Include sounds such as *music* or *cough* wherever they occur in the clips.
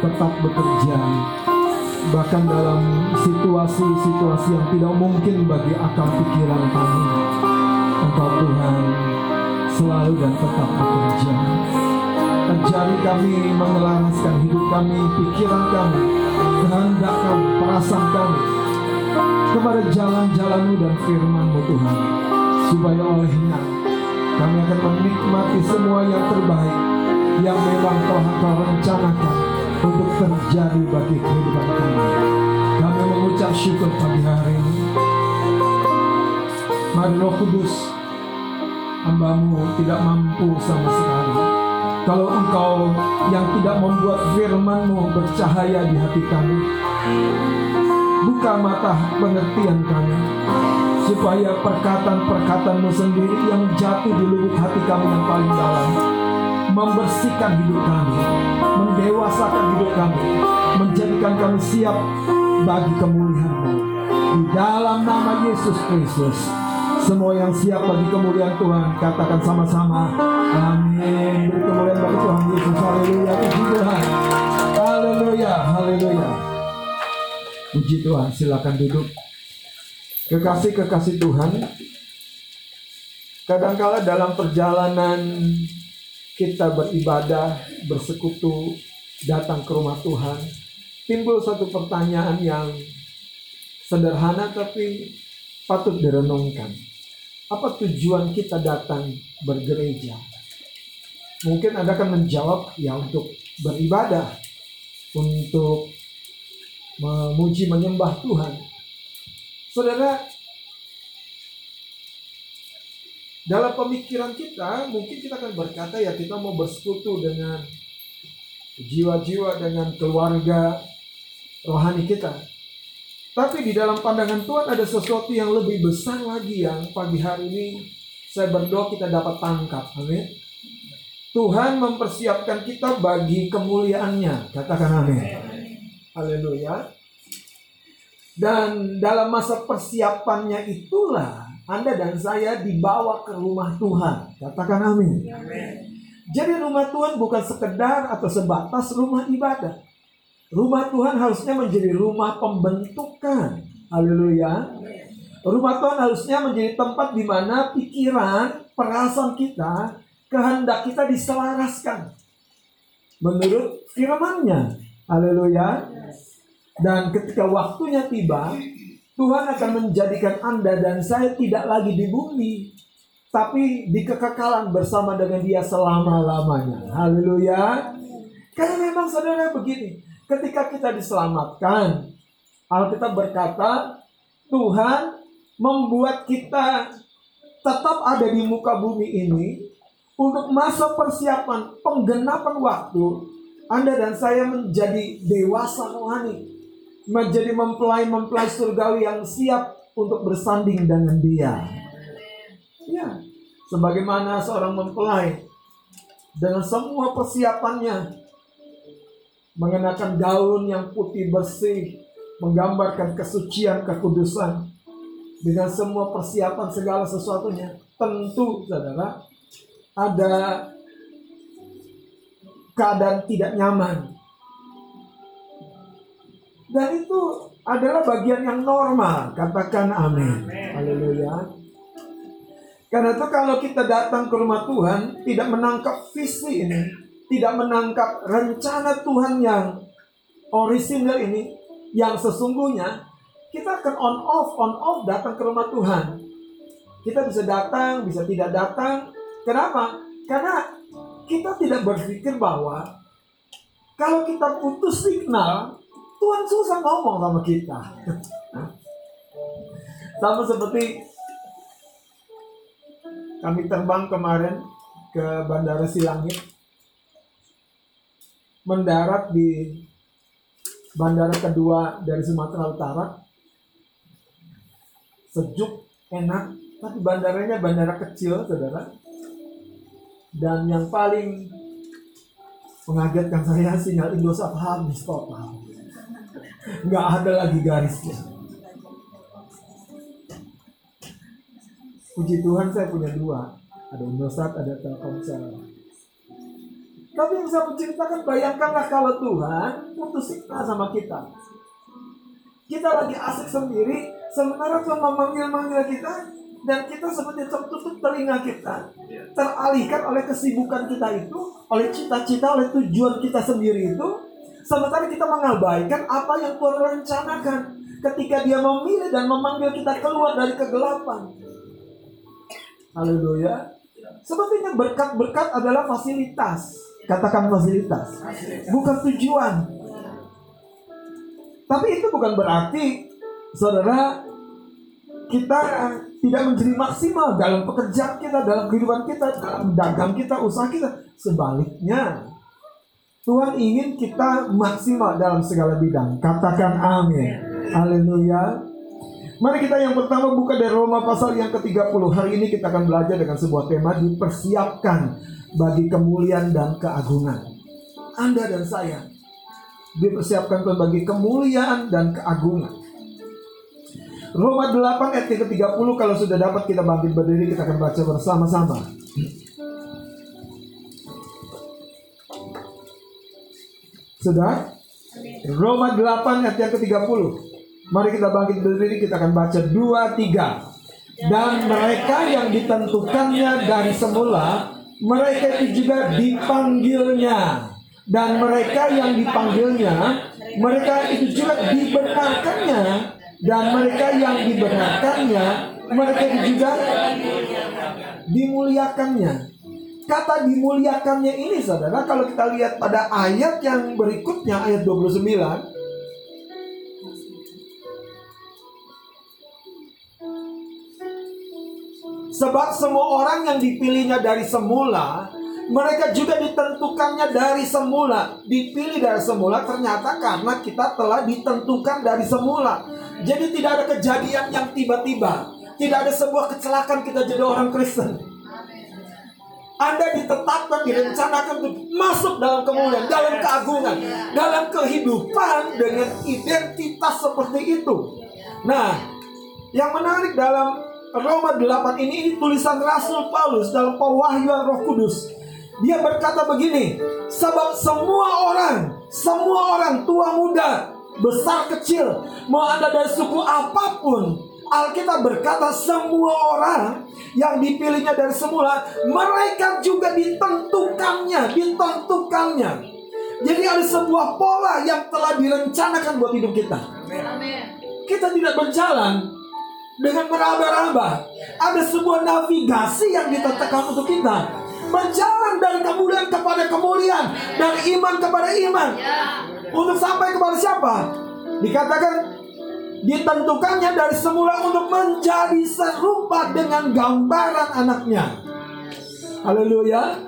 tetap bekerja bahkan dalam situasi-situasi yang tidak mungkin bagi akal pikiran kami. Engkau Tuhan selalu dan tetap kami mengelaraskan hidup kami, pikiran kami, kehendak kami, perasaan kami kepada jalan-jalanmu dan firmanmu Tuhan supaya olehnya kami akan menikmati semua yang terbaik yang memang telah kau rencanakan untuk terjadi bagi kehidupan kami. Kami mengucap syukur pagi hari ini. Mari Roh Kudus, hambamu tidak mampu sama sekali. Kalau engkau yang tidak membuat firmanmu bercahaya di hati kami, buka mata pengertian kami, supaya perkataan-perkataanmu sendiri yang jatuh di lubuk hati kami yang paling dalam, membersihkan hidup kami, mendewasakan hidup kami, menjadikan kami siap bagi kemuliaan-Mu. Di dalam nama Yesus Kristus, semua yang siap bagi kemuliaan Tuhan, katakan sama-sama, Amin. Tuhan Yesus. Haleluya, puji Tuhan. Haleluya, haleluya. Puji Tuhan, silakan duduk. Kekasih-kekasih Tuhan, kadangkala dalam perjalanan kita beribadah, bersekutu, datang ke rumah Tuhan, timbul satu pertanyaan yang sederhana tapi patut direnungkan. Apa tujuan kita datang bergereja? Mungkin Anda akan menjawab ya untuk beribadah, untuk memuji menyembah Tuhan. Saudara, dalam pemikiran kita mungkin kita akan berkata ya kita mau bersekutu dengan jiwa-jiwa dengan keluarga rohani kita. Tapi di dalam pandangan Tuhan ada sesuatu yang lebih besar lagi yang pagi hari ini saya berdoa kita dapat tangkap. Amin. Tuhan mempersiapkan kita bagi kemuliaannya. Katakan amin. Haleluya. Dan dalam masa persiapannya itulah Anda dan saya dibawa ke rumah Tuhan. Katakan amin. Jadi rumah Tuhan bukan sekedar atau sebatas rumah ibadah. Rumah Tuhan harusnya menjadi rumah pembentukan. Haleluya. Rumah Tuhan harusnya menjadi tempat di mana pikiran, perasaan kita, kehendak kita diselaraskan. Menurut firman-Nya. Haleluya. Dan ketika waktunya tiba, Tuhan akan menjadikan Anda dan saya tidak lagi di bumi, tapi di kekekalan bersama dengan Dia selama-lamanya. Haleluya. Karena memang saudara begini, ketika kita diselamatkan, Alkitab berkata, Tuhan membuat kita tetap ada di muka bumi ini untuk masa persiapan penggenapan waktu Anda dan saya menjadi dewasa rohani menjadi mempelai-mempelai surgawi yang siap untuk bersanding dengan dia. Ya, sebagaimana seorang mempelai dengan semua persiapannya mengenakan gaun yang putih bersih, menggambarkan kesucian, kekudusan dengan semua persiapan segala sesuatunya. Tentu, saudara, ada keadaan tidak nyaman, dan itu adalah bagian yang normal. Katakan amin. Haleluya. Karena itu kalau kita datang ke rumah Tuhan, tidak menangkap visi ini, tidak menangkap rencana Tuhan yang orisinal ini, yang sesungguhnya, kita akan on off, on off datang ke rumah Tuhan. Kita bisa datang, bisa tidak datang. Kenapa? Karena kita tidak berpikir bahwa kalau kita putus signal, Tuhan susah ngomong sama kita. *laughs* sama seperti kami terbang kemarin ke Bandara Silangit. Mendarat di bandara kedua dari Sumatera Utara. Sejuk, enak, tapi bandaranya bandara kecil, saudara. Dan yang paling mengagetkan saya sinyal Indosat habis total. Nggak ada lagi garisnya. Puji Tuhan saya punya dua. Ada Indosat, ada Telkomsel. Tapi yang saya menceritakan, bayangkanlah kalau Tuhan putus cinta sama kita. Kita lagi asik sendiri, sementara Tuhan memanggil-manggil kita, dan kita seperti tertutup telinga kita. Teralihkan oleh kesibukan kita itu, oleh cita-cita, oleh tujuan kita sendiri itu, sementara kita mengabaikan apa yang Tuhan rencanakan ketika dia memilih dan memanggil kita keluar dari kegelapan. Haleluya. Sepertinya berkat-berkat adalah fasilitas. Katakan fasilitas. Bukan tujuan. Tapi itu bukan berarti saudara kita tidak menjadi maksimal dalam pekerjaan kita, dalam kehidupan kita, dalam dagang kita, usaha kita. Sebaliknya, Tuhan ingin kita maksimal dalam segala bidang. Katakan amin. Haleluya. Mari kita yang pertama buka dari Roma pasal yang ke-30. Hari ini kita akan belajar dengan sebuah tema dipersiapkan bagi kemuliaan dan keagungan. Anda dan saya dipersiapkan bagi kemuliaan dan keagungan. Roma 8 ayat ke-30 kalau sudah dapat kita bangkit berdiri kita akan baca bersama-sama. Sudah? Roma 8 ayat yang ke-30. Mari kita bangkit berdiri kita akan baca 2 3. Dan mereka yang ditentukannya dari semula mereka itu juga dipanggilnya dan mereka yang dipanggilnya mereka itu juga dibenarkannya dan mereka yang dibenarkannya mereka juga dimuliakannya. Kata dimuliakannya ini saudara kalau kita lihat pada ayat yang berikutnya ayat 29 Sebab semua orang yang dipilihnya dari semula, mereka juga ditentukannya dari semula. Dipilih dari semula ternyata karena kita telah ditentukan dari semula. Jadi tidak ada kejadian yang tiba-tiba. Tidak ada sebuah kecelakaan kita jadi orang Kristen. Anda ditetapkan, direncanakan untuk masuk dalam kemuliaan, dalam keagungan, dalam kehidupan dengan identitas seperti itu. Nah, yang menarik dalam Roma 8 ini, ini tulisan Rasul Paulus dalam pewahyuan Roh Kudus. Dia berkata begini, sebab semua orang, semua orang tua muda, besar kecil, mau Anda dari suku apa pun, Alkitab berkata semua orang yang dipilihnya dari semula, mereka juga ditentukannya, ditentukannya. Jadi ada sebuah pola yang telah direncanakan buat hidup kita. Kita tidak berjalan dengan meraba-raba. Ada sebuah navigasi yang ditetapkan untuk kita. Berjalan dari kemuliaan kepada kemuliaan, dari iman kepada iman. Untuk sampai kepada siapa? Dikatakan ditentukannya dari semula untuk menjadi serupa dengan gambaran anaknya. Haleluya.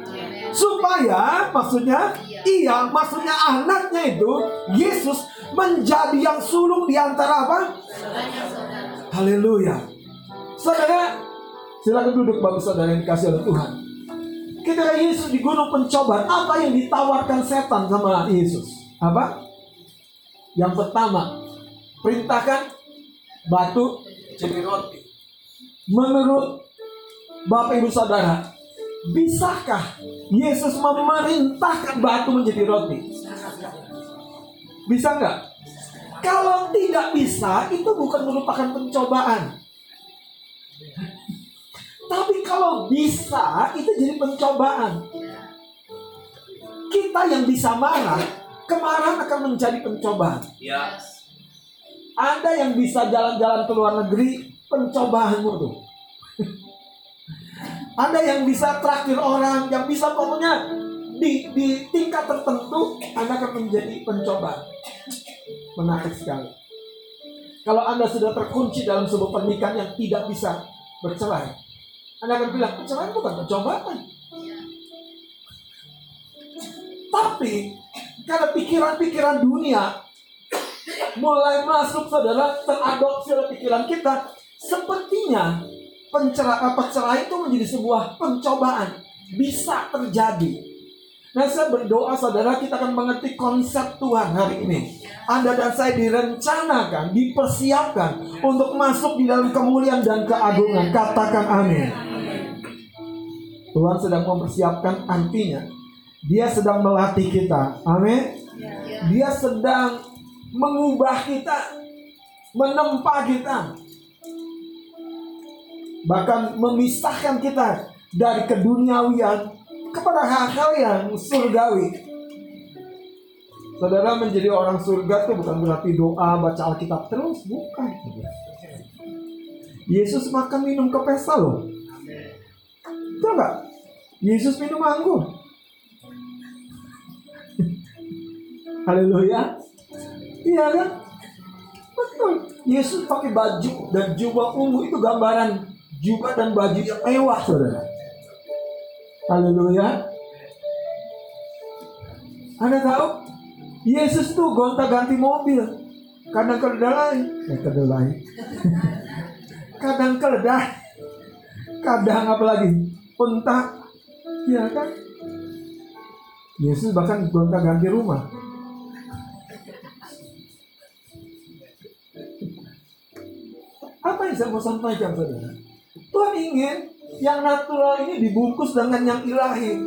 Supaya maksudnya iya maksudnya anaknya itu Yesus menjadi yang sulung di antara apa? Haleluya. Saudara, silakan duduk bagi saudara yang dikasih oleh Tuhan. Ketika Yesus di gunung pencobaan, apa yang ditawarkan setan sama Yesus? Apa? Yang pertama, perintahkan batu jadi roti. Menurut Bapak Ibu Saudara, bisakah Yesus memerintahkan batu menjadi roti? Bisa nggak? Kalau tidak bisa, itu bukan merupakan pencobaan. Tapi kalau bisa, itu jadi pencobaan. Kita yang bisa marah, kemarahan akan menjadi pencobaan. Yes. Anda yang bisa jalan-jalan ke luar negeri, pencobaanmu tuh. *laughs* Anda yang bisa traktir orang, yang bisa pokoknya di, di tingkat tertentu, Anda akan menjadi pencobaan. Menarik sekali. Kalau Anda sudah terkunci dalam sebuah pernikahan yang tidak bisa bercerai, Anda akan bilang, perceraian bukan percobaan. Tapi, karena pikiran-pikiran dunia mulai masuk saudara teradopsi oleh pikiran kita, sepertinya penceraian perceraian itu menjadi sebuah pencobaan. Bisa terjadi. Nah saya berdoa saudara kita akan mengerti konsep Tuhan hari ini. Anda dan saya direncanakan, dipersiapkan untuk masuk di dalam kemuliaan dan keagungan. Katakan amin. Tuhan sedang mempersiapkan artinya. Dia sedang melatih kita. Amin. Dia sedang mengubah kita, menempa kita. Bahkan memisahkan kita dari keduniawian kepada hal-hal yang surgawi. Saudara menjadi orang surga itu bukan berarti doa, baca Alkitab terus, bukan. Yesus makan minum ke pesta loh. Itu enggak? Yesus minum anggur. *laughs* Haleluya. Iya kan? Betul. Yesus pakai baju dan jubah ungu itu gambaran jubah dan baju yang mewah, saudara. Haleluya. Anda tahu? Yesus tuh gonta ganti mobil. Kadang keledai, kedelai. Kadang keledai. *laughs* Kadang apa lagi? Pentak. Ya kan? Yesus bahkan gonta ganti rumah. Apa yang saya mau sampaikan saudara? Tuhan ingin yang natural ini dibungkus dengan yang ilahi.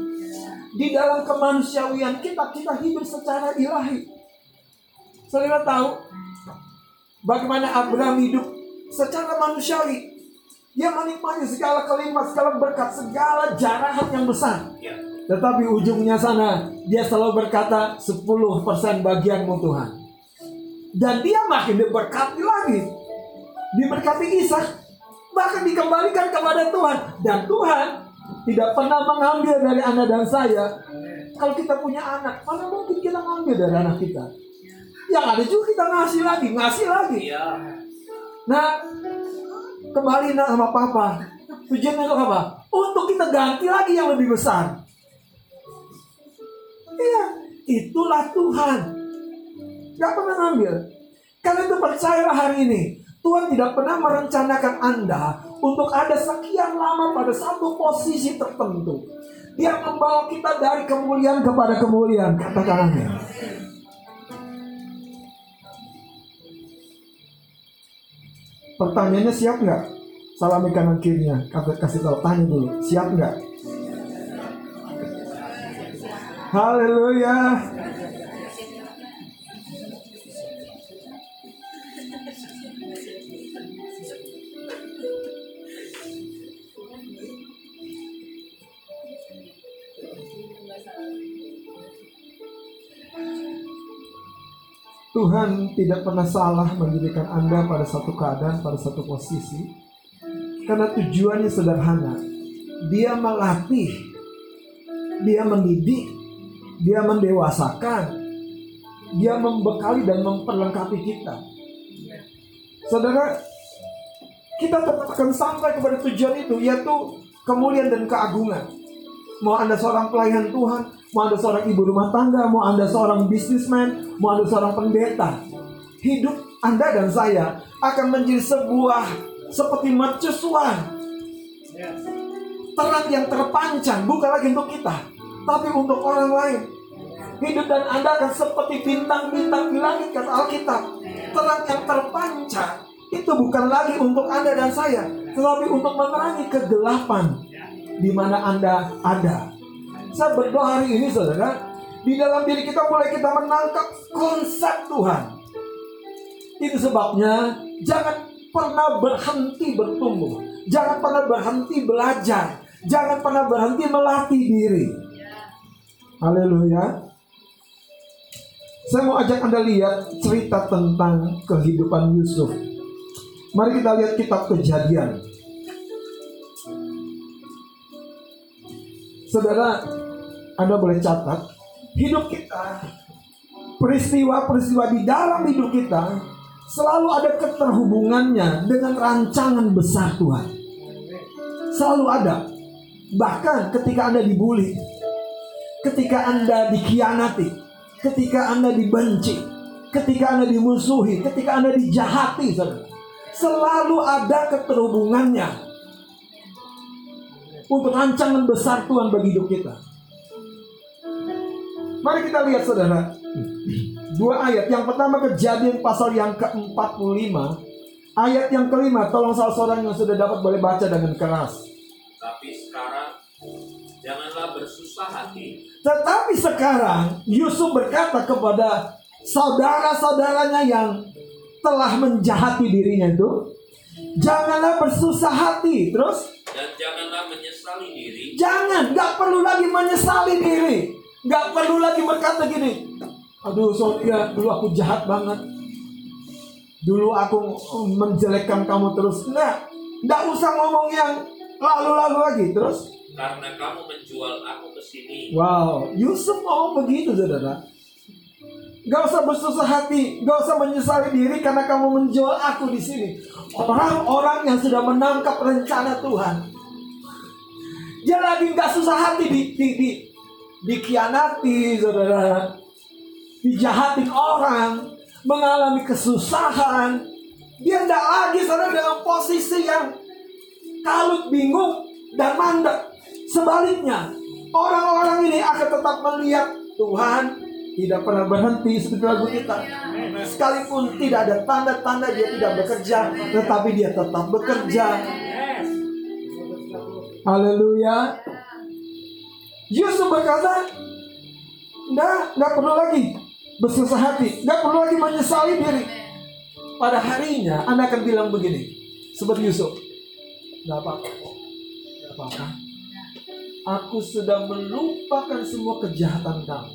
Di dalam kemanusiaan kita, kita hidup secara ilahi. Saudara tahu bagaimana Abraham hidup secara manusiawi. Dia menikmati segala kelimpahan, segala berkat, segala jarahan yang besar. Tetapi ujungnya sana, dia selalu berkata 10% bagianmu Tuhan. Dan dia makin diberkati lagi. Diberkati Ishak, bahkan dikembalikan kepada Tuhan dan Tuhan tidak pernah mengambil dari anda dan saya kalau kita punya anak mana mungkin kita ngambil dari anak kita yang ada juga kita ngasih lagi ngasih lagi iya. nah kembali nak sama papa. Tujuannya untuk apa? Untuk kita ganti lagi yang lebih besar. Iya itulah Tuhan. Gak pernah ngambil. Kalian tuh percayalah hari ini Tuhan tidak pernah merencanakan Anda untuk ada sekian lama pada satu posisi tertentu. Dia membawa kita dari kemuliaan kepada kemuliaan. Katakan Pertanyaannya siap nggak? Salami kanan kirinya. Kasih tahu tanya dulu. Siap nggak? Haleluya. Tuhan tidak pernah salah menjadikan Anda pada satu keadaan, pada satu posisi. Karena tujuannya sederhana. Dia melatih, dia mendidik, dia mendewasakan, dia membekali dan memperlengkapi kita. Saudara, kita tetap akan sampai kepada tujuan itu, yaitu kemuliaan dan keagungan. Mau Anda seorang pelayan Tuhan, mau Anda seorang ibu rumah tangga, mau Anda seorang bisnismen, mau Anda seorang pendeta. Hidup Anda dan saya akan menjadi sebuah seperti mercusuar. Terang yang terpanjang bukan lagi untuk kita, tapi untuk orang lain. Hidup dan Anda akan seperti bintang-bintang di langit kata Alkitab. Terang yang terpanjang itu bukan lagi untuk Anda dan saya, tetapi untuk menerangi kegelapan di mana Anda ada. Saya berdoa hari ini saudara, di dalam diri kita mulai kita menangkap konsep Tuhan. Itu sebabnya jangan pernah berhenti bertumbuh. Jangan pernah berhenti belajar. Jangan pernah berhenti melatih diri. Haleluya. Saya mau ajak Anda lihat cerita tentang kehidupan Yusuf. Mari kita lihat kitab kejadian. Saudara, Anda boleh catat, hidup kita, peristiwa-peristiwa di dalam hidup kita selalu ada keterhubungannya dengan rancangan besar Tuhan. Selalu ada. Bahkan ketika Anda dibully, ketika Anda dikhianati, ketika Anda dibenci, ketika Anda dimusuhi, ketika Anda dijahati. Selalu ada keterhubungannya untuk rancangan besar Tuhan bagi hidup kita. Mari kita lihat saudara. Dua ayat. Yang pertama kejadian pasal yang ke-45. Ayat yang kelima. Tolong salah seorang yang sudah dapat boleh baca dengan keras. Tapi sekarang janganlah bersusah hati. Tetapi sekarang Yusuf berkata kepada saudara-saudaranya yang telah menjahati dirinya itu. Janganlah bersusah hati. Terus? Dan janganlah menyesali diri. Jangan. Gak perlu lagi menyesali diri. Gak perlu lagi berkata gini, aduh sorry ya dulu aku jahat banget. Dulu aku menjelekkan kamu terus. Enggak, enggak usah ngomong yang lalu-lalu lagi terus. Karena kamu menjual aku ke sini. Wow, Yusuf ngomong begitu saudara. Gak usah bersusah hati, gak usah menyesali diri karena kamu menjual aku di sini. Orang-orang yang sudah menangkap rencana Tuhan, dia lagi gak susah hati di, di, di, dikhianati, saudara, dijahatin orang, mengalami kesusahan. Dia tidak lagi saudara dalam posisi yang kalut, bingung, dan mandek. Sebaliknya, orang-orang ini akan tetap melihat Tuhan tidak pernah berhenti seperti lagu kita. Sekalipun tidak ada tanda-tanda dia tidak bekerja, tetapi dia tetap bekerja. Haleluya. Yusuf berkata, Nggak, nggak perlu lagi bersusah hati, nggak perlu lagi menyesali diri. Pada harinya, Anda akan bilang begini, seperti Yusuf, nggak apa-apa apa-apa. Aku sudah melupakan semua kejahatan kamu.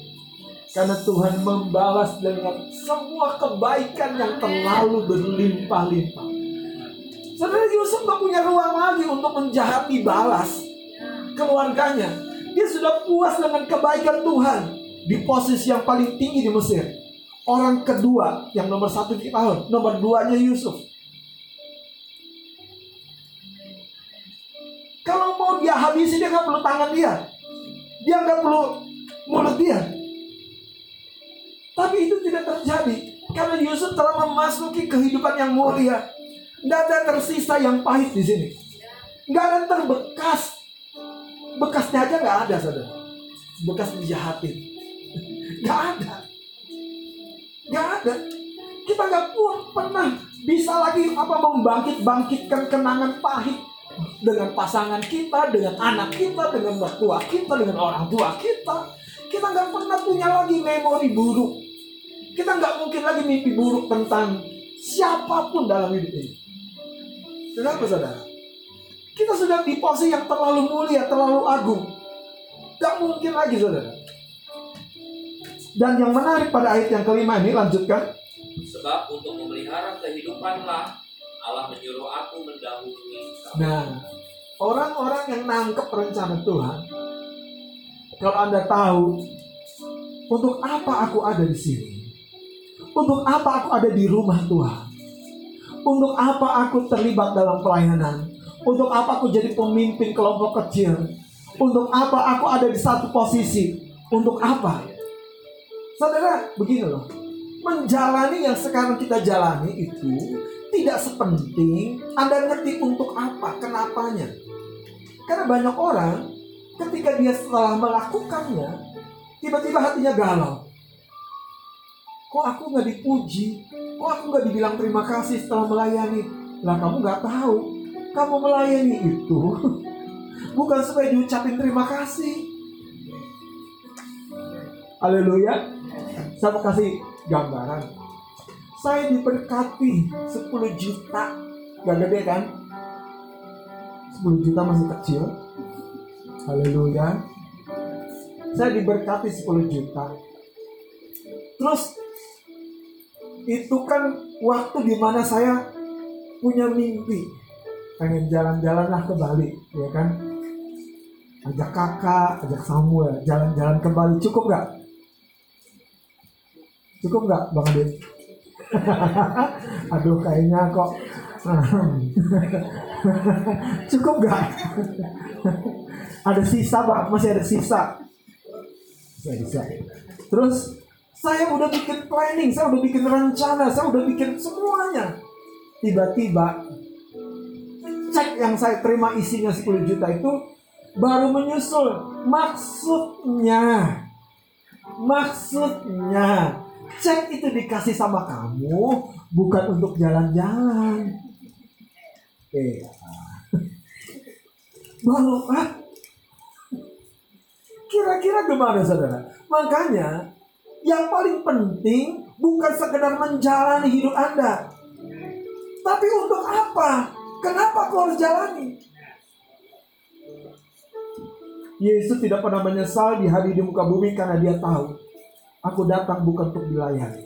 Karena Tuhan membalas dengan semua kebaikan yang terlalu berlimpah-limpah. Saudara Yusuf gak punya ruang lagi untuk menjahati balas keluarganya. Dia sudah puas dengan kebaikan Tuhan di posisi yang paling tinggi di Mesir. Orang kedua yang nomor satu di tahun, nomor duanya Yusuf. Kalau mau dia habisi dia nggak perlu tangan dia, dia nggak perlu mulut dia. Tapi itu tidak terjadi karena Yusuf telah memasuki kehidupan yang mulia. Tidak ada tersisa yang pahit di sini. Nggak ada terbekas. Bekasnya aja nggak ada, saudara. Bekas dijahatin. *laughs* Nggak ada. Nggak ada. Kita nggak pernah bisa lagi apa membangkit-bangkitkan kenangan pahit dengan pasangan kita, dengan anak kita, dengan mertua kita, dengan orang tua kita. Kita nggak pernah punya lagi memori buruk. Kita nggak mungkin lagi mimpi buruk tentang siapa pun dalam hidup ini. Kenapa saudara? Kita sudah di posisi yang terlalu mulia, terlalu agung. Gak mungkin lagi saudara. Dan yang menarik pada ayat yang kelima ini lanjutkan. Sebab untuk memelihara kehidupanlah Allah menyuruh aku mendahului kamu. Nah, orang-orang yang nangkep rencana Tuhan, kalau Anda tahu untuk apa aku ada di sini, untuk apa aku ada di rumah Tuhan, untuk apa aku terlibat dalam pelayanan, untuk apa aku jadi pemimpin kelompok kecil, untuk apa aku ada di satu posisi, untuk apa? Saudara, begini loh, menjalani yang sekarang kita jalani itu tidak sepenting Anda ngerti untuk apa, kenapanya. Karena banyak orang ketika dia setelah melakukannya, tiba-tiba hatinya galau. Kok aku nggak dipuji? Kok aku nggak dibilang terima kasih setelah melayani? Lah kamu nggak tahu, kamu melayani itu *laughs* bukan supaya diucapin terima kasih. Haleluya. Saya mau kasih gambaran. Saya diberkati 10 juta. Gak gede kan? 10 juta masih kecil. Haleluya. Saya diberkati 10 juta. Terus itu kan waktu di mana saya punya mimpi pengen jalan-jalan lah ke Bali, ya kan? Ajak kakak, ajak Samuel, jalan-jalan ke Bali, cukup nggak? Cukup nggak, Bang Adit? *laughs* Aduh, kayaknya kok *laughs* cukup nggak? *laughs* ada sisa, Pak, masih ada sisa. Masih ada sisa. Terus saya udah bikin planning, saya udah bikin rencana, saya udah bikin semuanya. Tiba-tiba cek yang saya terima isinya 10 juta itu baru menyusul. Maksudnya Maksudnya, cek itu dikasih sama kamu bukan untuk jalan-jalan. Eh, *laughs* Baru, ah? Kira-kira gimana saudara? Makanya, yang paling penting bukan sekedar menjalani hidup Anda. Tapi untuk apa? Kenapa kau harus jalani? Yesus tidak pernah menyesal di hari di muka bumi karena dia tahu aku datang bukan untuk dilayani.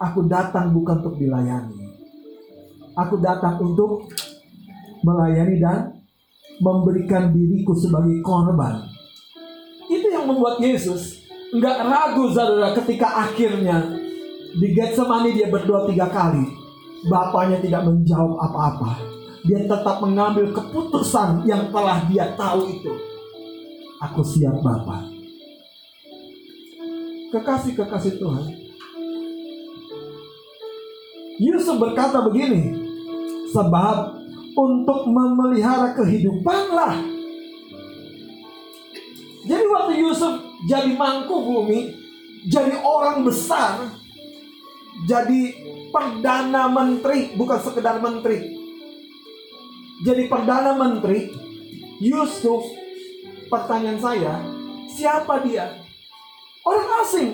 Aku datang bukan untuk dilayani. Aku datang untuk melayani dan memberikan diriku sebagai korban. Itu yang membuat Yesus nggak ragu saudara ketika akhirnya di Getsemani dia berdoa tiga kali. Bapaknya tidak menjawab apa-apa dia tetap mengambil keputusan yang telah dia tahu itu. Aku siap Bapak. Kekasih-kekasih Tuhan. Yusuf berkata begini, sebab untuk memelihara kehidupanlah. Jadi waktu Yusuf jadi mangku bumi, jadi orang besar, jadi perdana menteri, bukan sekedar menteri, jadi perdana menteri Yusuf pertanyaan saya siapa dia? Orang asing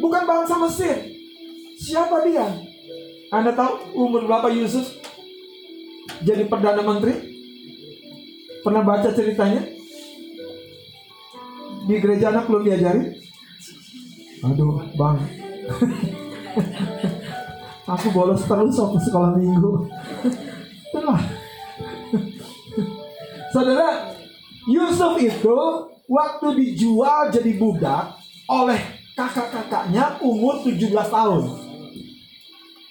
bukan bangsa Mesir. Siapa dia? Anda tahu umur berapa Yusuf? Jadi perdana menteri? Pernah baca ceritanya di gereja anak belum diajari aduh bang *laughs* aku bolos terus waktu sekolah minggu itulah Saudara, Yusuf itu waktu dijual jadi budak oleh kakak-kakaknya umur 17 tahun.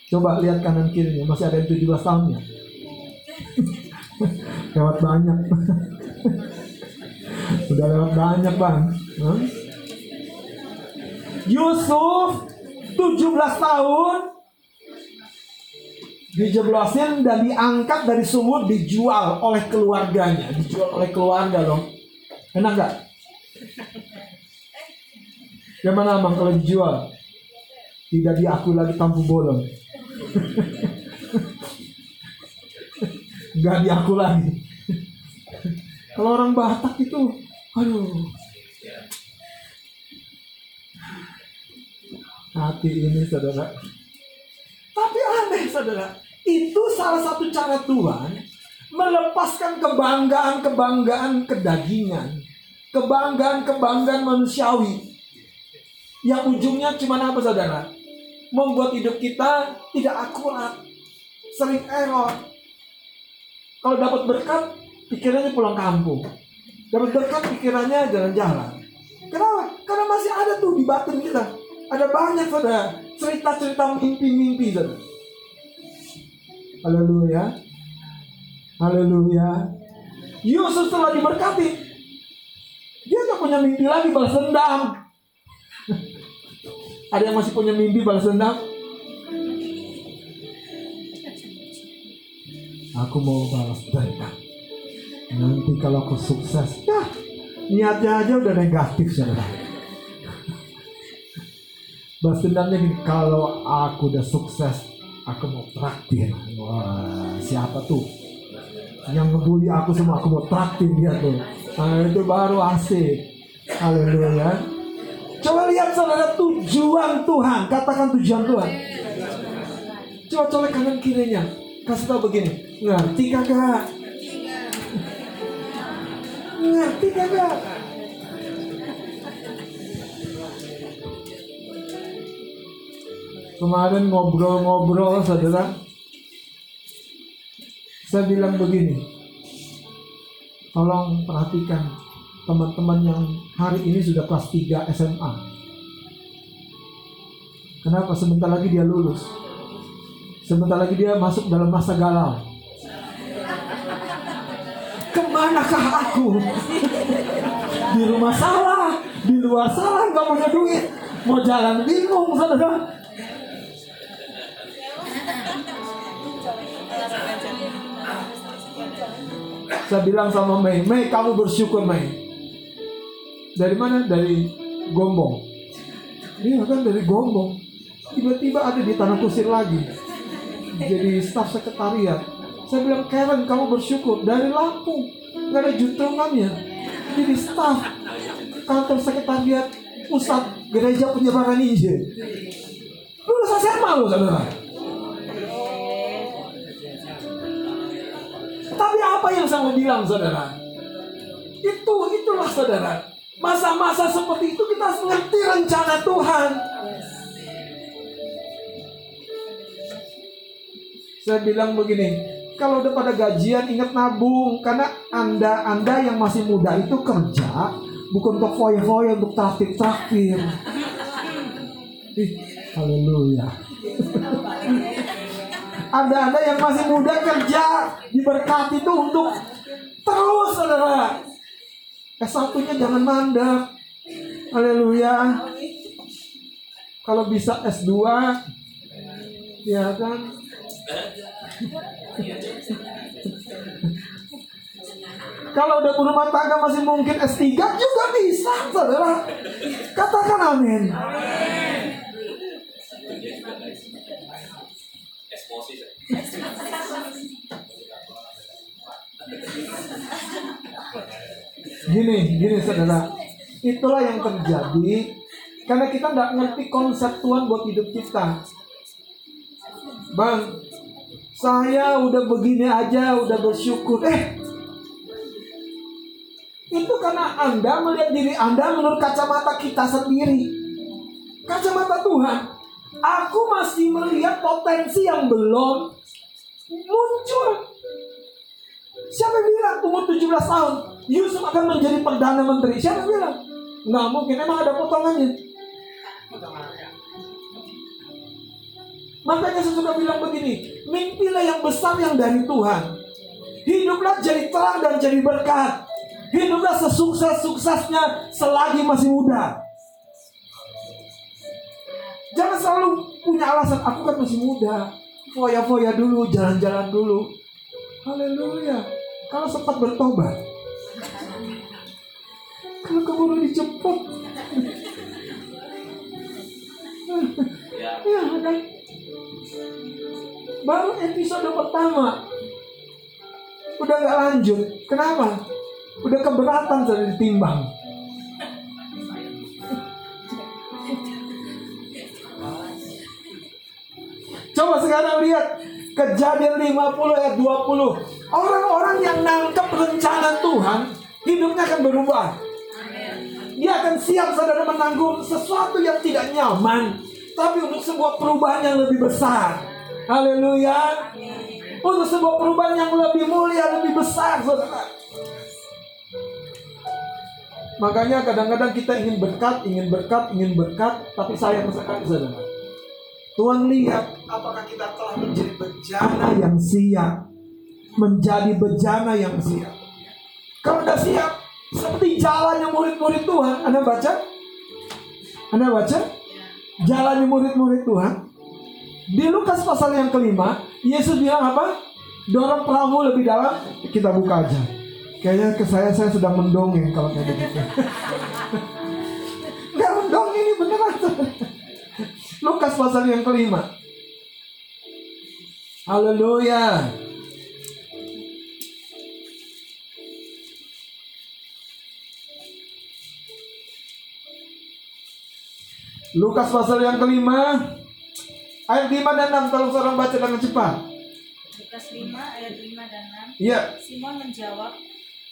Coba lihat kanan kirinya, masih ada yang 17 tahunnya. *laughs* lewat banyak. *laughs* Udah lewat banyak bang. Hmm? Yusuf 17 tahun. Dijeblosin dan diangkat dari sumur dijual oleh keluarganya. Dijual oleh keluarga dong. Enak nggak? Gimana abang kalau dijual? Tidak diakui lagi tampu bolong. *laughs* Nggak diaku lagi. Kalau orang Batak itu aduh hati ini saudara tapi aneh saudara itu salah satu cara Tuhan melepaskan kebanggaan-kebanggaan kedagingan, kebanggaan-kebanggaan manusiawi. Yang ujungnya cuma apa saudara? Membuat hidup kita tidak akurat, sering error. Kalau dapat berkat, pikirannya pulang kampung. Berkat, pikirannya jalan-jalan. Kenapa? Karena masih ada tuh di batin kita. Ada banyak saudara cerita-cerita mimpi-mimpi saudara Haleluya. Haleluya. Yusuf telah diberkati. Dia nggak punya mimpi lagi balas dendam. *laughs* Ada yang masih punya mimpi balas dendam? Aku mau balas dendam. Nanti kalau aku sukses, ya niatnya aja udah negatif saudara. Balas dendamnya gini, kalau aku udah sukses, aku mau traktir. Wah siapa tuh? Yang ngebully aku semua aku mau traktir dia tuh. Nah, itu baru asik. Haleluya. Coba lihat saudara tujuan Tuhan. Katakan tujuan Tuhan. Coba colek kanan kirinya. Kasih tahu begini. Ngerti kagak Kemarin ngobrol-ngobrol saudara. Saya bilang begini Tolong perhatikan teman-teman yang hari ini sudah kelas 3 SMA Kenapa? Sebentar lagi dia lulus. Sebentar lagi dia masuk dalam masa galau Ke manakah aku? Di rumah salah Di luar salah nggak punya duit Mau jalan bingung saudara Saya bilang sama Mei, Mei kamu bersyukur Mei. Dari mana? Dari Gombong. Iya kan dari Gombong. Tiba-tiba ada di Tanah Kusir lagi. Jadi staf sekretariat. Saya bilang, Karen kamu bersyukur. Dari Lampung. Nggak ada jutungannya. Jadi staf kantor sekretariat pusat gereja penyebaran Injil. Lulusan SMA loh saudara. Tapi apa yang saya mau bilang saudara? Itu itulah saudara. Masa-masa seperti itu kita harus mengerti rencana Tuhan. Saya bilang begini, kalau udah pada gajian ingat nabung karena anda anda yang masih muda itu kerja bukan untuk foya-foya untuk traktir traktir. *laughs* Ih, haleluya. Anda anda yang masih muda kerja diberkati itu untuk terus saudara. S1-nya jangan mandek. Haleluya. Kalau bisa S2 ya kan *laughs* Kalau udah berumah tangga masih mungkin S3 juga bisa, saudara. Katakan amin. Gini, gini saudara. Itulah yang terjadi karena kita nggak ngerti konsep Tuhan buat hidup kita. Bang, saya udah begini aja, udah bersyukur. Eh, itu karena Anda melihat diri Anda menurut kacamata kita sendiri. Kacamata Tuhan. Aku masih melihat potensi yang belum muncul. Siapa yang bilang umur 17 tahun Yusuf akan menjadi Perdana Menteri? Siapa yang bilang? Nggak mungkin, emang ada potongannya. Makanya saya sudah bilang begini, mimpilah yang besar yang dari Tuhan. Hiduplah jadi terang dan jadi berkat. Hiduplah sesukses-suksesnya selagi masih muda. Jangan selalu punya alasan, aku kan masih muda. Foya-foya dulu, jalan-jalan dulu. Haleluya. Kalau sempat bertobat. Kalau keburu dijemput. Ya, *laughs* ya kan? Baru episode pertama. Udah nggak lanjut. Kenapa? Udah keberatan sudah ditimbang. Coba sekarang lihat kejadian 50 ayat 20. Orang-orang yang nangkep rencana Tuhan, hidupnya akan berubah. Dia akan siap saudara menanggung sesuatu yang tidak nyaman, tapi untuk sebuah perubahan yang lebih besar. Haleluya. Untuk sebuah perubahan yang lebih mulia, lebih besar, saudara. Makanya kadang-kadang kita ingin berkat, ingin berkat, ingin berkat, tapi sayang sekali saudara. Tuhan lihat apakah kita telah menjadi bejana yang siap. Menjadi bejana yang siap. Kalau sudah siap, seperti jalannya murid-murid Tuhan. Anda baca? Anda baca? Jalannya murid-murid Tuhan. Di Lukas pasal yang kelima, Yesus bilang apa? Dorong perahu lebih dalam, kita buka aja. Kayaknya ke saya saya sedang mendongeng kalau kayak *laughs* begitu. Gak mendongeng ini beneran. *laughs* Lukas pasal yang kelima. Haleluya. Lukas pasal yang kelima ayat 5 dan 6 tolong seorang baca dengan cepat. Lukas 5 ayat 5 dan 6. Iya. Simon menjawab,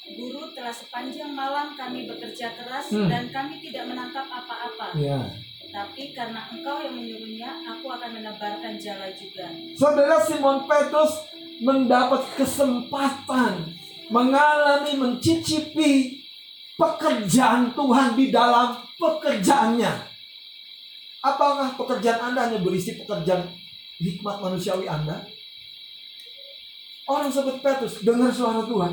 Guru telah sepanjang malam kami bekerja keras Hmm. dan kami tidak menangkap apa-apa. Iya. Tapi karena engkau yang menyuruhnya, aku akan menebarkan jala juga. Saudara Simon Petrus mendapat kesempatan mengalami mencicipi pekerjaan Tuhan di dalam pekerjaannya. Apakah pekerjaan Anda hanya berisi pekerjaan hikmat manusiawi Anda? Orang seperti Petrus dengar suara Tuhan.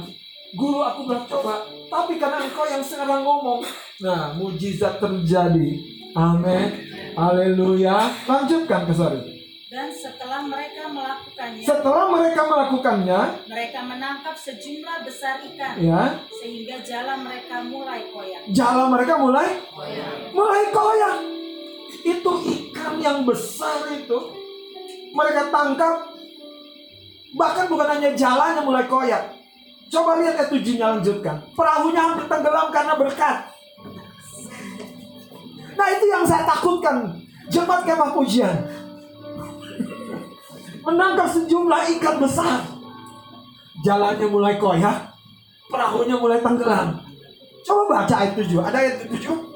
Guru aku telah coba, tapi karena engkau yang sekarang ngomong. Nah, mujizat terjadi. Amin. Haleluya. Lanjutkan ke sorry. Dan setelah mereka melakukannya, Setelah mereka melakukannya, mereka menangkap sejumlah besar ikan, ya, sehingga jala mereka mulai koyak. jala mereka mulai mulai koyak. Itu ikan yang besar itu mereka tangkap. Bahkan bukan hanya jalannya mulai koyak. Coba lihat ayat tujuhnya lanjutkan. Perahunya hampir tenggelam karena berkat. Nah itu yang saya takutkan. Jemaat kemah pujian. Menangkap sejumlah ikan besar. Jalannya mulai koyak. Perahunya mulai tenggelam. Coba baca ayat 7. Ada ayat 7?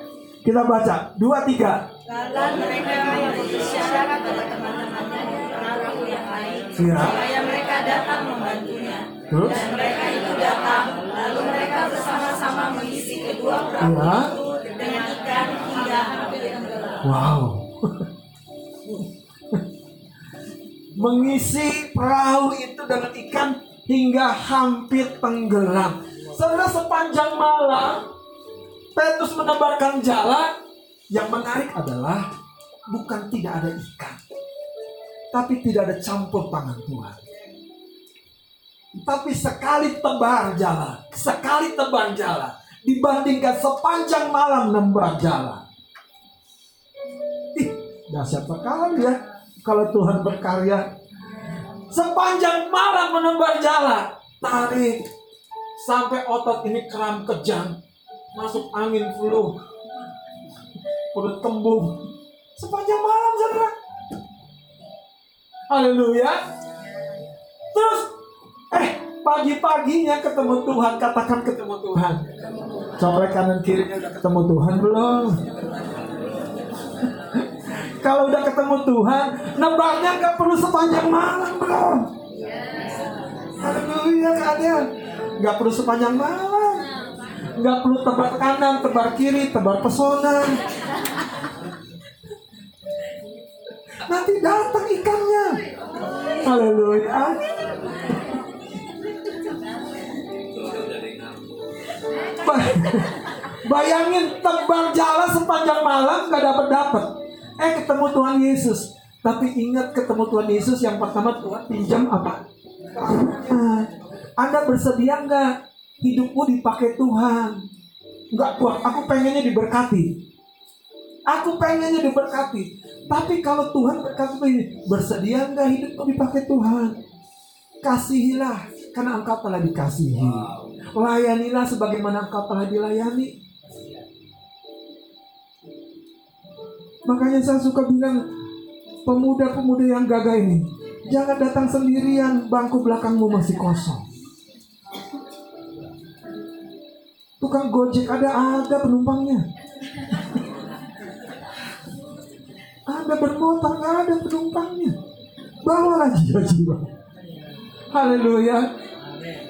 Kita baca. Dua, tiga. Lalu mereka pada teman-temannya perahu yang lain, Ya. supaya mereka datang membantunya. Terus? Dan mereka itu datang, lalu mereka bersama-sama mengisi kedua perahu Ya. itu dengan ikan hingga hampir tenggelam. Wow. Mengisi perahu itu dengan ikan hingga hampir tenggelam. Saudara sepanjang malam Petrus menebarkan jala. Yang menarik adalah bukan tidak ada ikan, tapi tidak ada campur tangan Tuhan. Tapi sekali tebar jala, sekali tebar jala, dibandingkan sepanjang malam nembar jala. Ih, dahsyat sekali ya kalau Tuhan berkarya. Sepanjang malam menebar jala, tarik sampai otot ini kram kejang, masuk angin flu, perut kembung. Sepanjang malam, saudara. Haleluya. Terus, eh, pagi-paginya ketemu Tuhan, katakan ketemu Tuhan. Coba kanan kirinya udah ketemu Tuhan belum? *laughs* Kalau udah ketemu Tuhan, nebarnya nggak perlu sepanjang malam belum? Haleluya kalian. Nggak perlu sepanjang malam. Nggak perlu tebar kanan, tebar kiri, tebar pesona. Nanti datang ikannya. Haleluya. Ba- *laughs* Bayangin tebar jalan sepanjang malam nggak dapat dapat. Eh ketemu Tuhan Yesus. Tapi ingat ketemu Tuhan Yesus yang pertama Tuhan pinjam apa? Anda bersedia nggak hidupmu dipakai Tuhan? Nggak kuat. Aku pengennya diberkati. Aku pengennya diberkati. Tapi kalau Tuhan berkata begini, bersedia nggak hidupmu dipakai Tuhan? Kasihilah karena engkau telah dikasihi. Layanilah sebagaimana engkau telah dilayani. Makanya saya suka bilang pemuda-pemuda yang gagah ini jangan datang sendirian bangku belakangmu masih kosong. Tukang gojek ada ada penumpangnya. Ada bermotor nggak ada penumpangnya. Bawalah jiwa-jiwa. Haleluya.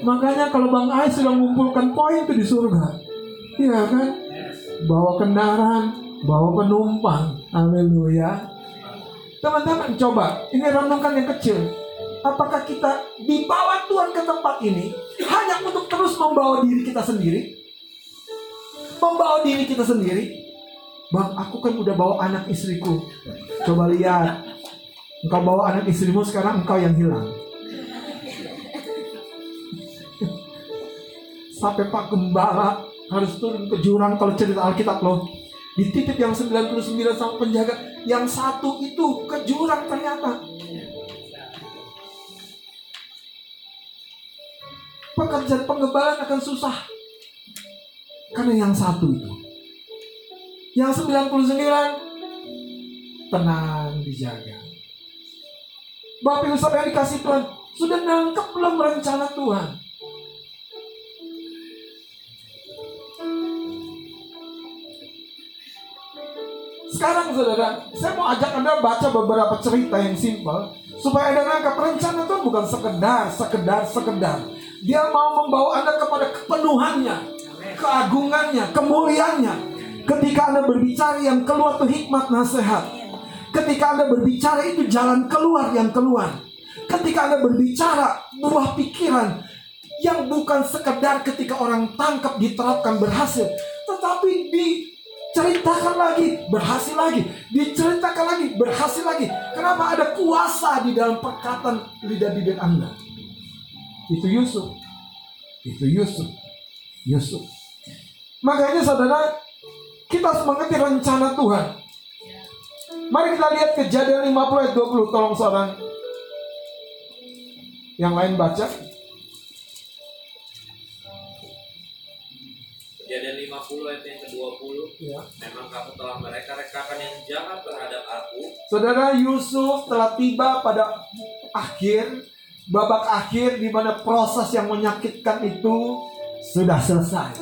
Makanya kalau Bang Ais sudah mengumpulkan poin itu di surga. Iya kan? Bawa kendaraan, bawa penumpang. Haleluya. Teman-teman coba, ini renungkan yang kecil. Apakah kita dibawa Tuhan ke tempat ini hanya untuk terus membawa diri kita sendiri? Membawa diri kita sendiri? Bang, aku kan udah bawa anak istriku. Coba lihat. Engkau bawa anak istrimu sekarang engkau yang hilang. Sampai Pak Gembala harus turun ke jurang kalau cerita Alkitab loh. Di titik yang 99 sama penjaga, yang satu itu ke jurang ternyata. Pekerjaan penggembalaan akan susah. Karena yang satu itu. Yang 99 tenang dijaga. Bapak Ibu Saudara dikasih Tuhan, sudah nangkep belum rencana Tuhan? Sekarang saudara, saya mau ajak Anda baca beberapa cerita yang simpel supaya Anda nangkap rencana Tuhan bukan sekedar, sekedar, sekedar. Dia mau membawa Anda kepada kepenuhannya, keagungannya, kemuliaannya. Ketika Anda berbicara yang keluar itu hikmat nasihat. Ketika Anda berbicara itu jalan keluar yang keluar. Ketika Anda berbicara buah pikiran yang bukan sekedar ketika orang tangkap diterapkan berhasil, tetapi diceritakan lagi, berhasil lagi, diceritakan lagi, berhasil lagi. Kenapa ada kuasa di dalam perkataan lidah bibir Anda? Itu Yusuf. Itu Yusuf. Yusuf. Makanya saudara, kita harus mengerti rencana Tuhan. Mari kita lihat kejadian 50 ayat 20. Tolong seorang yang lain baca. Kejadian 50 ayat yang ke-20 Ya. Memang kamu telah mereka-rekakan yang jahat terhadap aku Saudara Yusuf telah tiba pada akhir babak akhir di mana proses yang menyakitkan itu sudah selesai.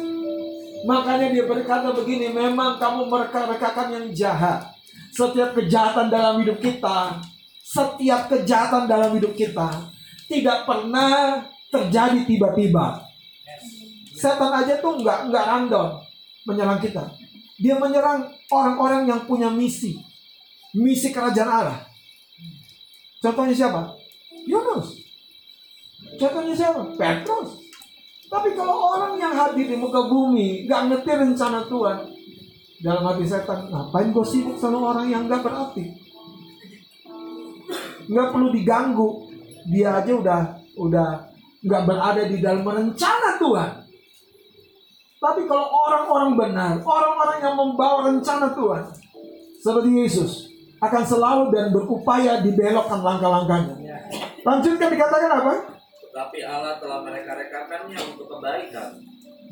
Makanya dia berkata begini, memang kamu mereka-rekakan yang jahat. Setiap kejahatan dalam hidup kita, setiap kejahatan dalam hidup kita tidak pernah terjadi tiba-tiba. Setan aja tuh nggak nggak random menyerang kita. Dia menyerang orang-orang yang punya misi, misi kerajaan Allah. Contohnya siapa? Yunus. Contohnya siapa? Petrus. Tapi kalau orang yang hadir di muka bumi nggak ngerti rencana Tuhan, dalam hati setan, ngapain gue sibuk sama orang yang nggak berarti? Nggak perlu diganggu, dia aja udah udah nggak berada di dalam rencana Tuhan. Tapi kalau orang-orang benar, orang-orang yang membawa rencana Tuhan, seperti Yesus, akan selalu dan berupaya dibelokkan langkah-langkahnya. Lanjutkan dikatakan apa? Tetapi Allah telah mereka-rekakannya untuk kebaikan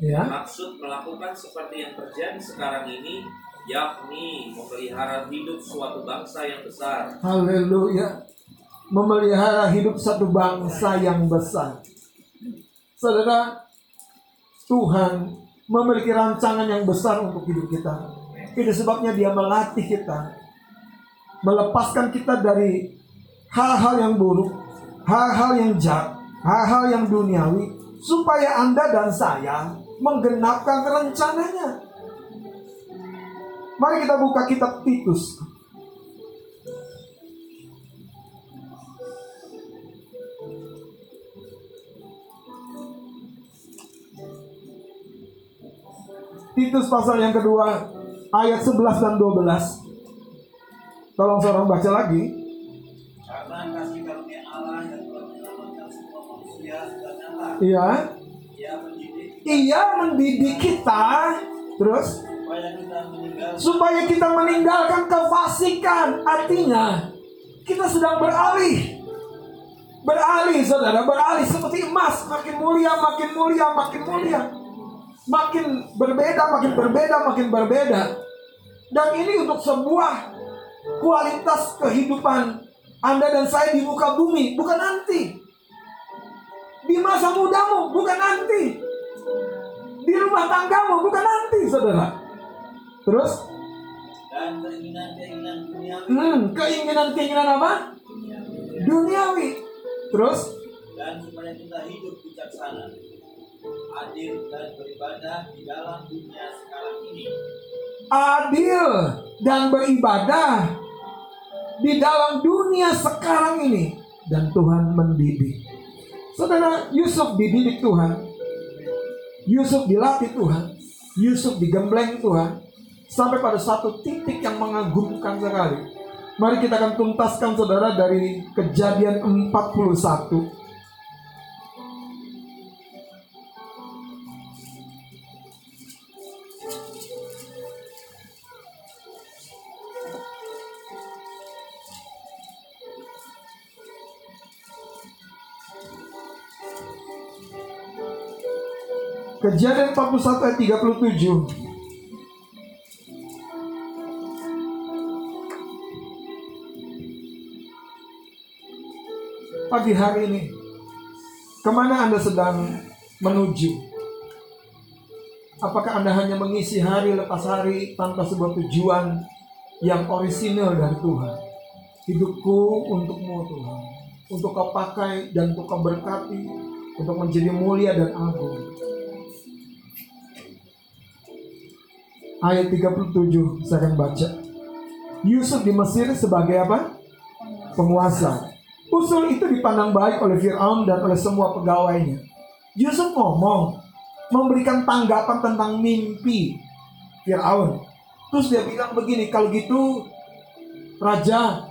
Ya. Maksud melakukan seperti yang terjadi sekarang ini Yakni memelihara hidup suatu bangsa yang besar Haleluya. Memelihara hidup satu bangsa yang besar. Saudara, Tuhan memiliki rancangan yang besar untuk hidup kita. Itu sebabnya dia melatih kita. Melepaskan kita dari hal-hal yang buruk, hal-hal yang jahat, hal-hal yang duniawi. Supaya Anda dan saya menggenapkan rencananya. Mari kita buka kitab Titus. Titus pasal yang kedua ayat 11 dan 12. Tolong seorang baca lagi. Iya. Ia mendidik Ia mendidik kita terus supaya kita supaya kita meninggalkan kefasikan. Artinya kita sedang beralih. Beralih saudara, beralih seperti emas, makin mulia, makin mulia, makin mulia. Makin berbeda, makin berbeda, makin berbeda. Dan ini untuk sebuah kualitas kehidupan Anda dan saya di muka bumi, bukan nanti. Di masa mudamu, bukan nanti. Di rumah tanggamu, bukan nanti, saudara. Terus, dan keinginan-keinginan duniawi hmm, keinginan-keinginan apa? Duniawi. Terus, dan supaya kita hidup bijaksana, adil dan beribadah di dalam dunia sekarang ini. adil dan beribadah di dalam dunia sekarang ini dan Tuhan mendidik. Saudara, Yusuf dididik Tuhan. Yusuf dilatih Tuhan. Yusuf digembleng Tuhan sampai pada satu titik yang mengagumkan sekali. Mari kita akan tuntaskan saudara dari kejadian 41. Kejadian 41 ayat 37. Pagi hari ini, ke mana Anda sedang menuju? Apakah Anda hanya mengisi hari lepas hari tanpa sebuah tujuan yang orisinal dari Tuhan? Hidupku untukmu Tuhan, untuk kau pakai dan untuk kau berkati, untuk menjadi mulia dan agung. Ayat 37 saya akan baca. Yusuf di Mesir sebagai apa? Penguasa. Usul itu dipandang baik oleh Fir'aun dan oleh semua pegawainya. Yusuf ngomong, memberikan tanggapan tentang mimpi Fir'aun. Terus dia bilang begini, kalau gitu Raja,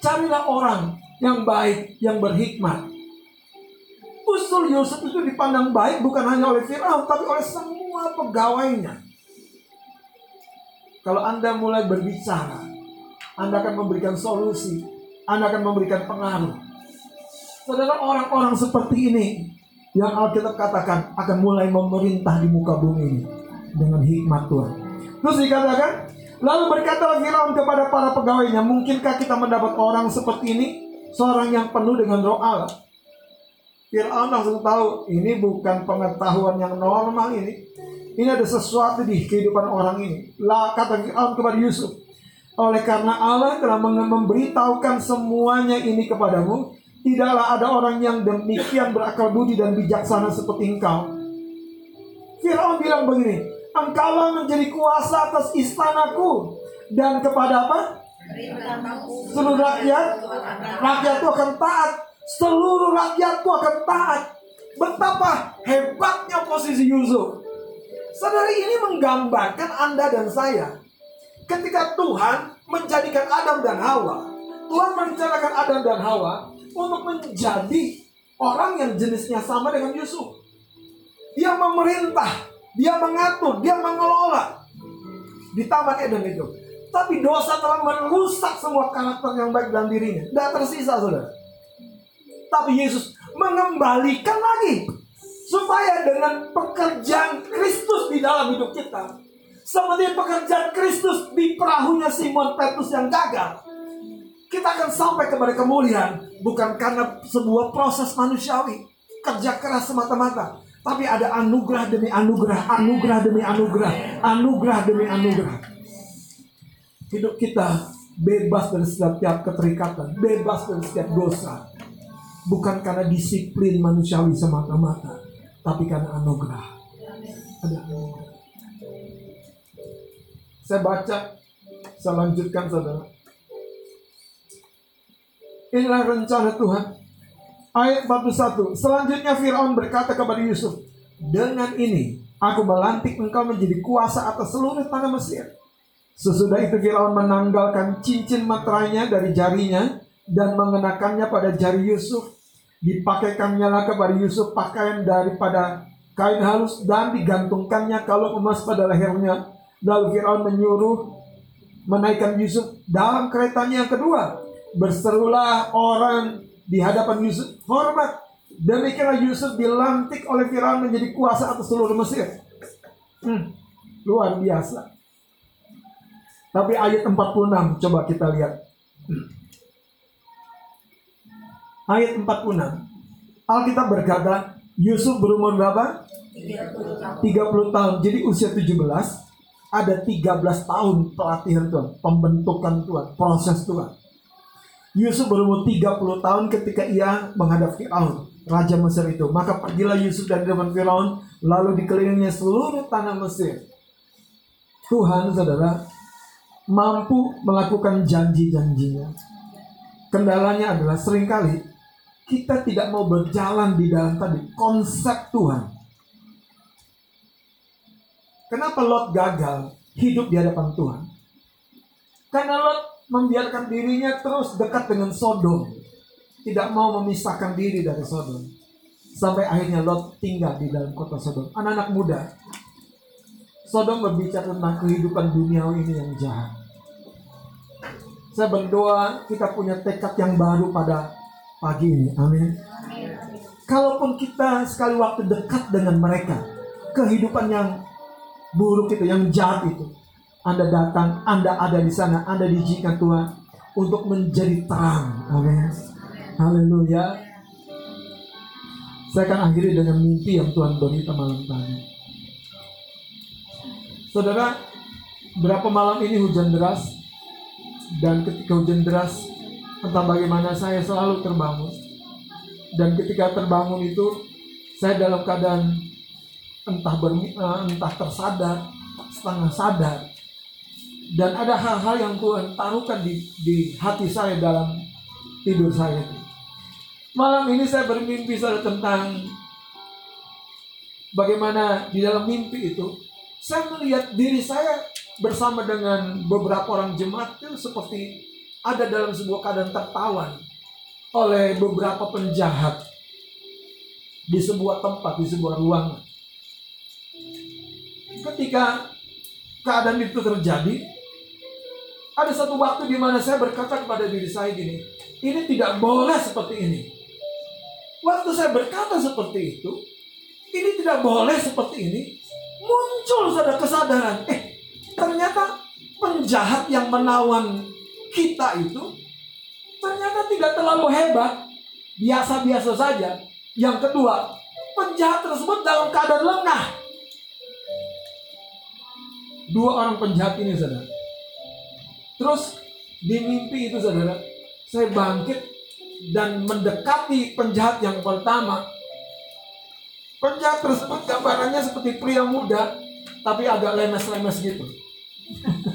carilah orang yang baik, yang berhikmat. Usul Yusuf itu dipandang baik bukan hanya oleh Firaun, tapi oleh semua pegawainya. Kalau Anda mulai berbicara, Anda akan memberikan solusi, Anda akan memberikan pengaruh. Saudara orang-orang seperti ini yang Alkitab katakan akan mulai memerintah di muka bumi ini dengan hikmat Tuhan. Terus dikatakan, lalu berkatalah Firaun kepada para pegawainya, mungkinkah kita mendapat orang seperti ini, seorang yang penuh dengan roh Allah? Fir'aun langsung tahu ini bukan pengetahuan yang normal ini. Ini ada sesuatu di kehidupan orang ini. Lah kata Fir'aun kepada Yusuf. Oleh karena Allah telah memberitahukan semuanya ini kepadamu, tidaklah ada orang yang demikian berakal budi dan bijaksana seperti engkau. Fir'aun bilang begini, engkaulah menjadi kuasa atas istanaku dan kepada apa? Seluruh rakyat, rakyat itu akan taat seluruh rakyatku akan taat. Betapa hebatnya posisi Yusuf. Saudara ini menggambarkan Anda dan saya. Ketika Tuhan menjadikan Adam dan Hawa, Tuhan merencanakan Adam dan Hawa untuk menjadi orang yang jenisnya sama dengan Yusuf. Dia memerintah, dia mengatur, dia mengelola di Taman Eden itu. Tapi dosa telah merusak semua karakter yang baik dalam dirinya. Tidak tersisa, saudara. Tapi Yesus mengembalikan lagi supaya dengan pekerjaan Kristus di dalam hidup kita seperti pekerjaan Kristus di perahunya Simon Petrus yang gagal kita akan sampai kepada kemuliaan bukan karena sebuah proses manusiawi kerja keras semata-mata tapi ada anugerah demi anugerah anugerah demi anugerah anugerah demi anugerah. Hidup kita bebas dari setiap keterikatan bebas dari setiap dosa bukan karena disiplin manusiawi semata-mata, tapi karena anugerah. Ada anugerah. Saya baca, saya lanjutkan saudara. Inilah rencana Tuhan. Ayat 41. Selanjutnya Fir'aun berkata kepada Yusuf, Dengan ini aku melantik engkau menjadi kuasa atas seluruh tanah Mesir. Sesudah itu Firaun menanggalkan cincin materainya dari jarinya dan mengenakannya pada jari Yusuf. Dipakaikannya kepada Yusuf pakaian daripada kain halus dan digantungkannya kalau emas pada lehernya. Lalu Firaun menyuruh menaikkan Yusuf dalam keretanya yang kedua. Berserulah orang di hadapan Yusuf, hormat. Demikianlah Yusuf dilantik oleh Firaun menjadi kuasa atas seluruh Mesir. Hmm, luar biasa. Tapi ayat 46 coba kita lihat. Ayat 46. Alkitab berkata, Yusuf berumur berapa? 30 tahun. Jadi usia 17 ada 13 tahun pelatihan Tuhan, pembentukan Tuhan, proses Tuhan. Yusuf berumur 30 tahun ketika ia menghadap Firaun, raja Mesir itu. Maka pergilah Yusuf dari depan Firaun, lalu dikelilingi seluruh tanah Mesir. Tuhan, saudara, mampu melakukan janji-janjinya. Kendalanya adalah sering kali kita tidak mau berjalan di dalam tadi konsep Tuhan. Kenapa Lot gagal hidup di hadapan Tuhan? Karena Lot membiarkan dirinya terus dekat dengan Sodom. Tidak mau memisahkan diri dari Sodom. Sampai akhirnya Lot tinggal di dalam kota Sodom. Anak-anak muda. Sodom berbicara tentang kehidupan dunia ini yang jahat. Saya berdoa kita punya tekad yang baru pada pagi ini. Amin. Kalaupun kita sekali waktu dekat dengan mereka, kehidupan yang buruk itu, yang jahat itu, Anda datang, Anda ada di sana, Anda diizinkan Tuhan untuk menjadi terang. Amin. Haleluya. Saya akan akhiri dengan mimpi yang Tuhan beri malam tadi. Saudara, berapa malam ini hujan deras dan ketika hujan deras tentang bagaimana saya selalu terbangun. Dan ketika terbangun itu, saya dalam keadaan entah ber, eh, entah tersadar, setengah sadar. Dan ada hal-hal yang Tuhan taruhkan di, di hati saya dalam tidur saya. Malam ini saya bermimpi saya tentang bagaimana di dalam mimpi itu saya melihat diri saya bersama dengan beberapa orang jemaat itu seperti ada dalam sebuah keadaan tertawan oleh beberapa penjahat di sebuah tempat, di sebuah ruangan. Ketika keadaan itu terjadi, ada satu waktu di mana saya berkata kepada diri saya gini, ini tidak boleh seperti ini. Waktu saya berkata seperti itu, ini tidak boleh seperti ini, muncul saudara kesadaran, eh ternyata penjahat yang menawan kita itu ternyata tidak terlalu hebat, biasa-biasa saja. Yang kedua, penjahat tersebut dalam keadaan lengah. Dua orang penjahat ini, saudara. Terus di mimpi itu, saudara, saya bangkit dan mendekati penjahat yang pertama. Penjahat tersebut gambarannya seperti pria muda, tapi agak lemes-lemes gitu. *laughs*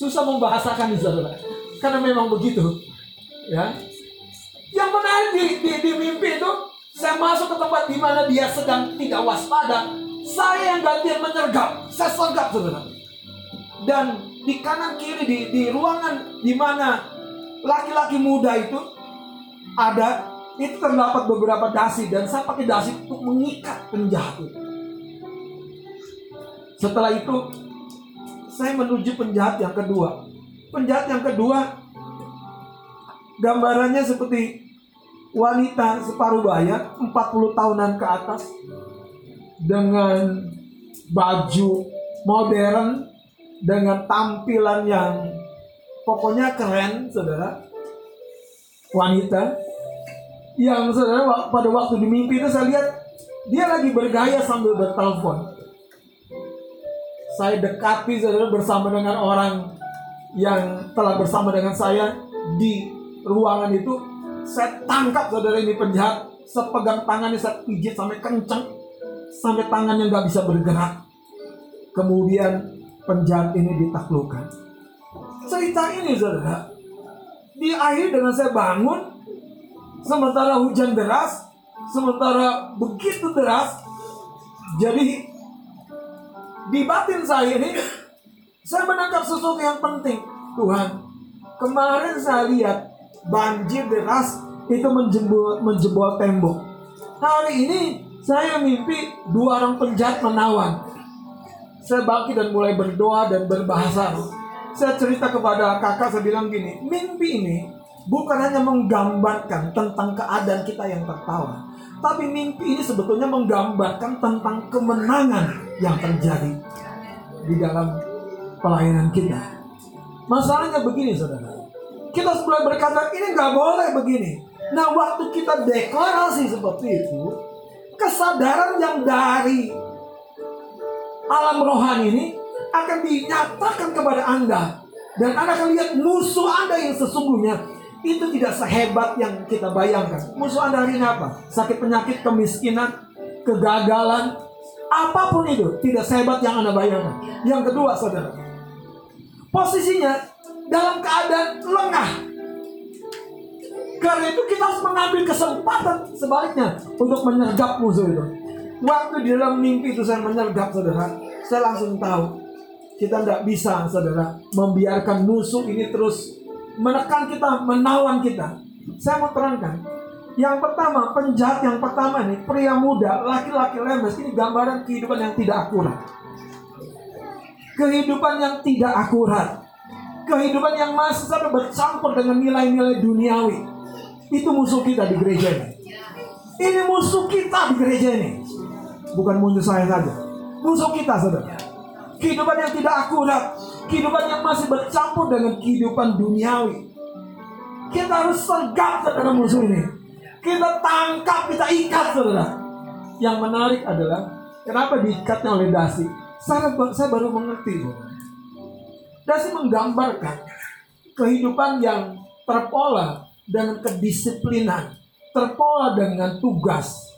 Susah membahasakan saudara, karena memang begitu. Ya, yang menarik di, di, di mimpi itu, saya masuk ke tempat di mana dia sedang tidak waspada. Saya yang gantian menyergap, saya sergap saudara. Dan di kanan kiri di, di ruangan di mana laki-laki muda itu ada, itu terdapat beberapa dasi dan saya pakai dasi untuk mengikat penjahat itu. Setelah itu saya menuju penjahat yang kedua. Penjahat yang kedua gambarannya seperti wanita separuh baya 40 tahunan ke atas dengan baju modern dengan tampilan yang pokoknya keren saudara wanita yang saudara pada waktu di mimpi itu saya lihat dia lagi bergaya sambil bertelepon saya dekati saudara bersama dengan orang yang telah bersama dengan saya di ruangan itu saya tangkap saudara ini penjahat sepegang tangannya saya pijit sampai kenceng sampai tangannya nggak bisa bergerak. Kemudian penjahat ini ditaklukkan. Cerita ini saudara diakhiri dengan saya bangun sementara hujan deras sementara begitu deras jadi di batin saya ini saya menangkap sesuatu yang penting. Tuhan kemarin saya lihat banjir deras itu menjebol menjebol tembok. Hari ini saya mimpi dua orang penjahat menawan. Saya bangkit dan mulai berdoa dan berbahasa. Saya cerita kepada kakak saya bilang gini mimpi ini bukan hanya menggambarkan tentang keadaan kita yang tertawa tapi mimpi ini sebetulnya menggambarkan tentang kemenangan yang terjadi di dalam pelayanan kita. Masalahnya begini saudara. Kita sebelum berkata ini nggak boleh begini. Nah waktu kita deklarasi seperti itu, kesadaran yang dari alam rohani ini akan dinyatakan kepada Anda. Dan Anda akan lihat musuh Anda yang sesungguhnya itu tidak sehebat yang kita bayangkan. Musuh Anda hari ini apa? Sakit penyakit, kemiskinan, kegagalan, apa pun itu tidak sehebat yang Anda bayangkan. Yang kedua, saudara, posisinya dalam keadaan lengah. Karena itu kita harus mengambil kesempatan sebaliknya untuk menyergap musuh itu. Waktu di dalam mimpi itu saya menyergap saudara, saya langsung tahu kita nggak bisa saudara membiarkan musuh ini terus menekan kita, menawan kita. Saya mau terangkan. Yang pertama, penjahat yang pertama ini, pria muda, laki-laki lemes, ini gambaran kehidupan yang tidak akurat. Kehidupan yang tidak akurat. Kehidupan yang masih sampai bercampur dengan nilai-nilai duniawi. Itu musuh kita di gereja ini. Ini musuh kita di gereja ini. Bukan musuh saya saja. Musuh kita, saudara. Kehidupan yang tidak akurat kehidupan yang masih bercampur dengan kehidupan duniawi. Kita harus sergap saudara musuh ini. Kita tangkap, kita ikat saudara. Yang menarik adalah kenapa diikatnya oleh dasi. Saya, saya baru mengerti. Saudara. Dasi menggambarkan kehidupan yang terpola dengan kedisiplinan, terpola dengan tugas.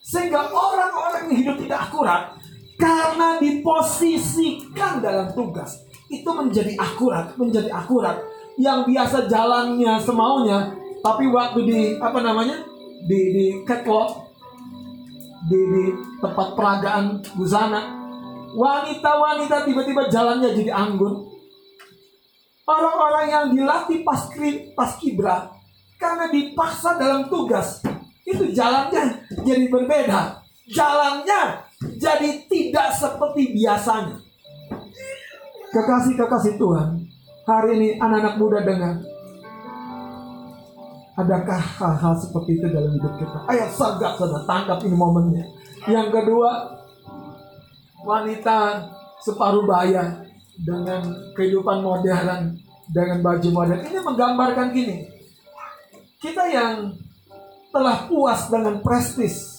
Sehingga orang-orang yang hidup tidak akurat karena diposisikan dalam tugas itu menjadi akurat, menjadi akurat. Yang biasa jalannya semaunya, tapi waktu di apa namanya di di catwalk, di, di tempat peragaan busana, wanita-wanita tiba-tiba jalannya jadi anggun, Orang-orang yang dilatih paskri, paskibra karena dipaksa dalam tugas itu jalannya jadi berbeda. Jalannya jadi tidak seperti biasanya. Kekasih-kekasih Tuhan, hari ini anak-anak muda dengar. Adakah hal-hal seperti itu dalam hidup kita? Ayo sergap saudara, tangkap ini momennya. Yang kedua, wanita separuh baya dengan kehidupan modern, dengan baju modern. Ini menggambarkan gini. Kita yang telah puas dengan prestis.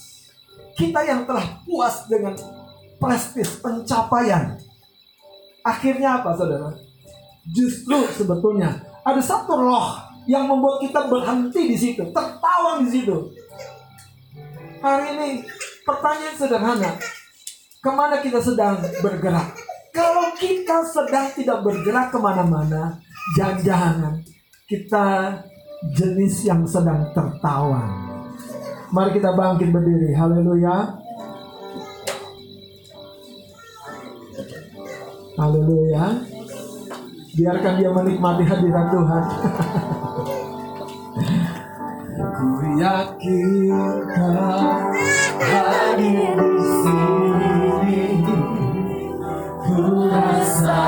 Kita yang telah puas dengan prestis pencapaian. Akhirnya apa saudara? Justru sebetulnya ada satu roh yang membuat kita berhenti di situ, tertawa di situ. Hari ini pertanyaan sederhana, ke mana kita sedang bergerak? Kalau kita sedang tidak bergerak ke mana-mana, jangan-jangan kita jenis yang sedang tertawa. Mari kita bangkit berdiri, haleluya. Haleluya. Biarkan dia menikmati hadirat Tuhan. Ku yakinkan hadir di sini. Ku rasa